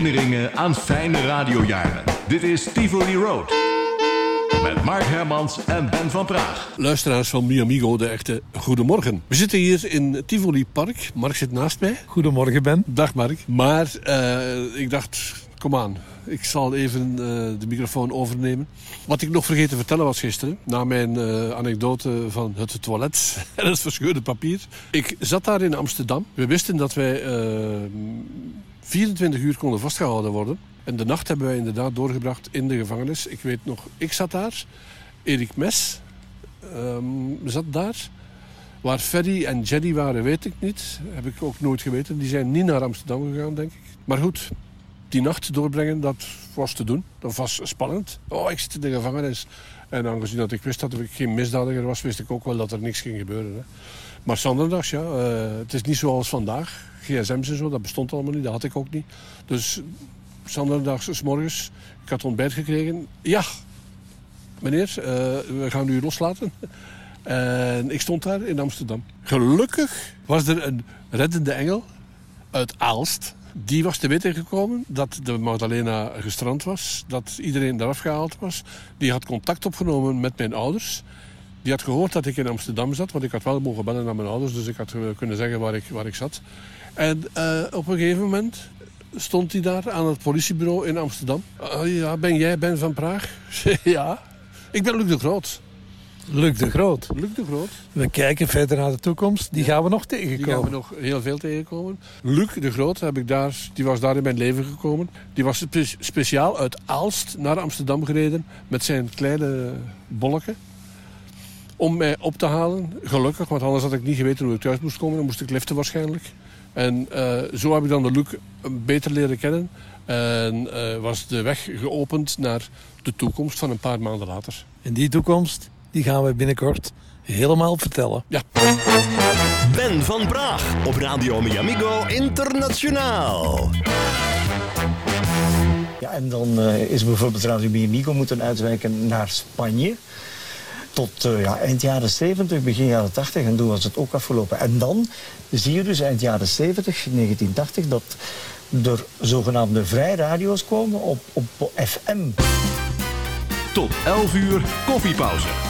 Herinneringen aan fijne radiojaren. Dit is Tivoli Road. Met Mark Hermans en Ben van Praag. Luisteraars van Miamigo, de echte goedemorgen. We zitten hier in Tivoli Park. Mark zit naast mij. Goedemorgen, Ben. Dag Mark. Maar uh, ik dacht, kom aan. Ik zal even uh, de microfoon overnemen. Wat ik nog vergeten te vertellen was gisteren, na mijn uh, anekdote van het toilet en het verscheurde papier. Ik zat daar in Amsterdam. We wisten dat wij 24 uur konden vastgehouden worden. En de nacht hebben wij inderdaad doorgebracht in de gevangenis. Ik weet nog, ik zat daar. Erik Mes um, zat daar. Waar Ferry en Jenny waren, weet ik niet. Heb ik ook nooit geweten. Die zijn niet naar Amsterdam gegaan, denk ik. Maar goed, die nacht doorbrengen, dat was te doen. Dat was spannend. Oh, ik zit in de gevangenis. En aangezien dat ik wist dat ik geen misdadiger was, wist ik ook wel dat er niks ging gebeuren. Hè. Maar zondags, ja, uh, het is niet zoals vandaag. GSM's en zo, dat bestond allemaal niet, dat had ik ook niet. Dus zondags, s morgens, ik had ontbijt gekregen. Ja, meneer, uh, we gaan u loslaten. En ik stond daar in Amsterdam. Gelukkig was er een reddende engel uit Aalst. Die was te weten gekomen dat de Magdalena gestrand was. Dat iedereen eraf gehaald was. Die had contact opgenomen met mijn ouders. Die had gehoord dat ik in Amsterdam zat. Want ik had wel mogen bellen naar mijn ouders. Dus ik had kunnen zeggen waar ik, waar ik zat. En uh, op een gegeven moment stond hij daar aan het politiebureau in Amsterdam. Uh, ja, ben jij Ben van Praag? ja. Ik ben Luc de Groot. Luc de Groot. Luc de Groot. We kijken verder naar de toekomst. Die gaan we nog tegenkomen. Die gaan we nog heel veel tegenkomen. Luc de Groot heb ik daar, die was daar in mijn leven gekomen. Die was spe speciaal uit Aalst naar Amsterdam gereden met zijn kleine bolletje. Om mij op te halen. Gelukkig, want anders had ik niet geweten hoe ik thuis moest komen. Dan moest ik liften waarschijnlijk. En uh, zo heb ik dan de Luc beter leren kennen. En uh, was de weg geopend naar de toekomst van een paar maanden later. En die toekomst, die gaan we binnenkort helemaal vertellen. Ja. Ben van Praag op Radio Miamigo Internationaal. Ja, en dan uh, is bijvoorbeeld Radio Miamigo moeten uitwijken naar Spanje tot uh, ja, eind jaren 70, begin jaren 80. En toen was het ook afgelopen. En dan zie je dus eind jaren 70, 1980, dat er zogenaamde vrijradio's komen op, op FM. Tot 11 uur koffiepauze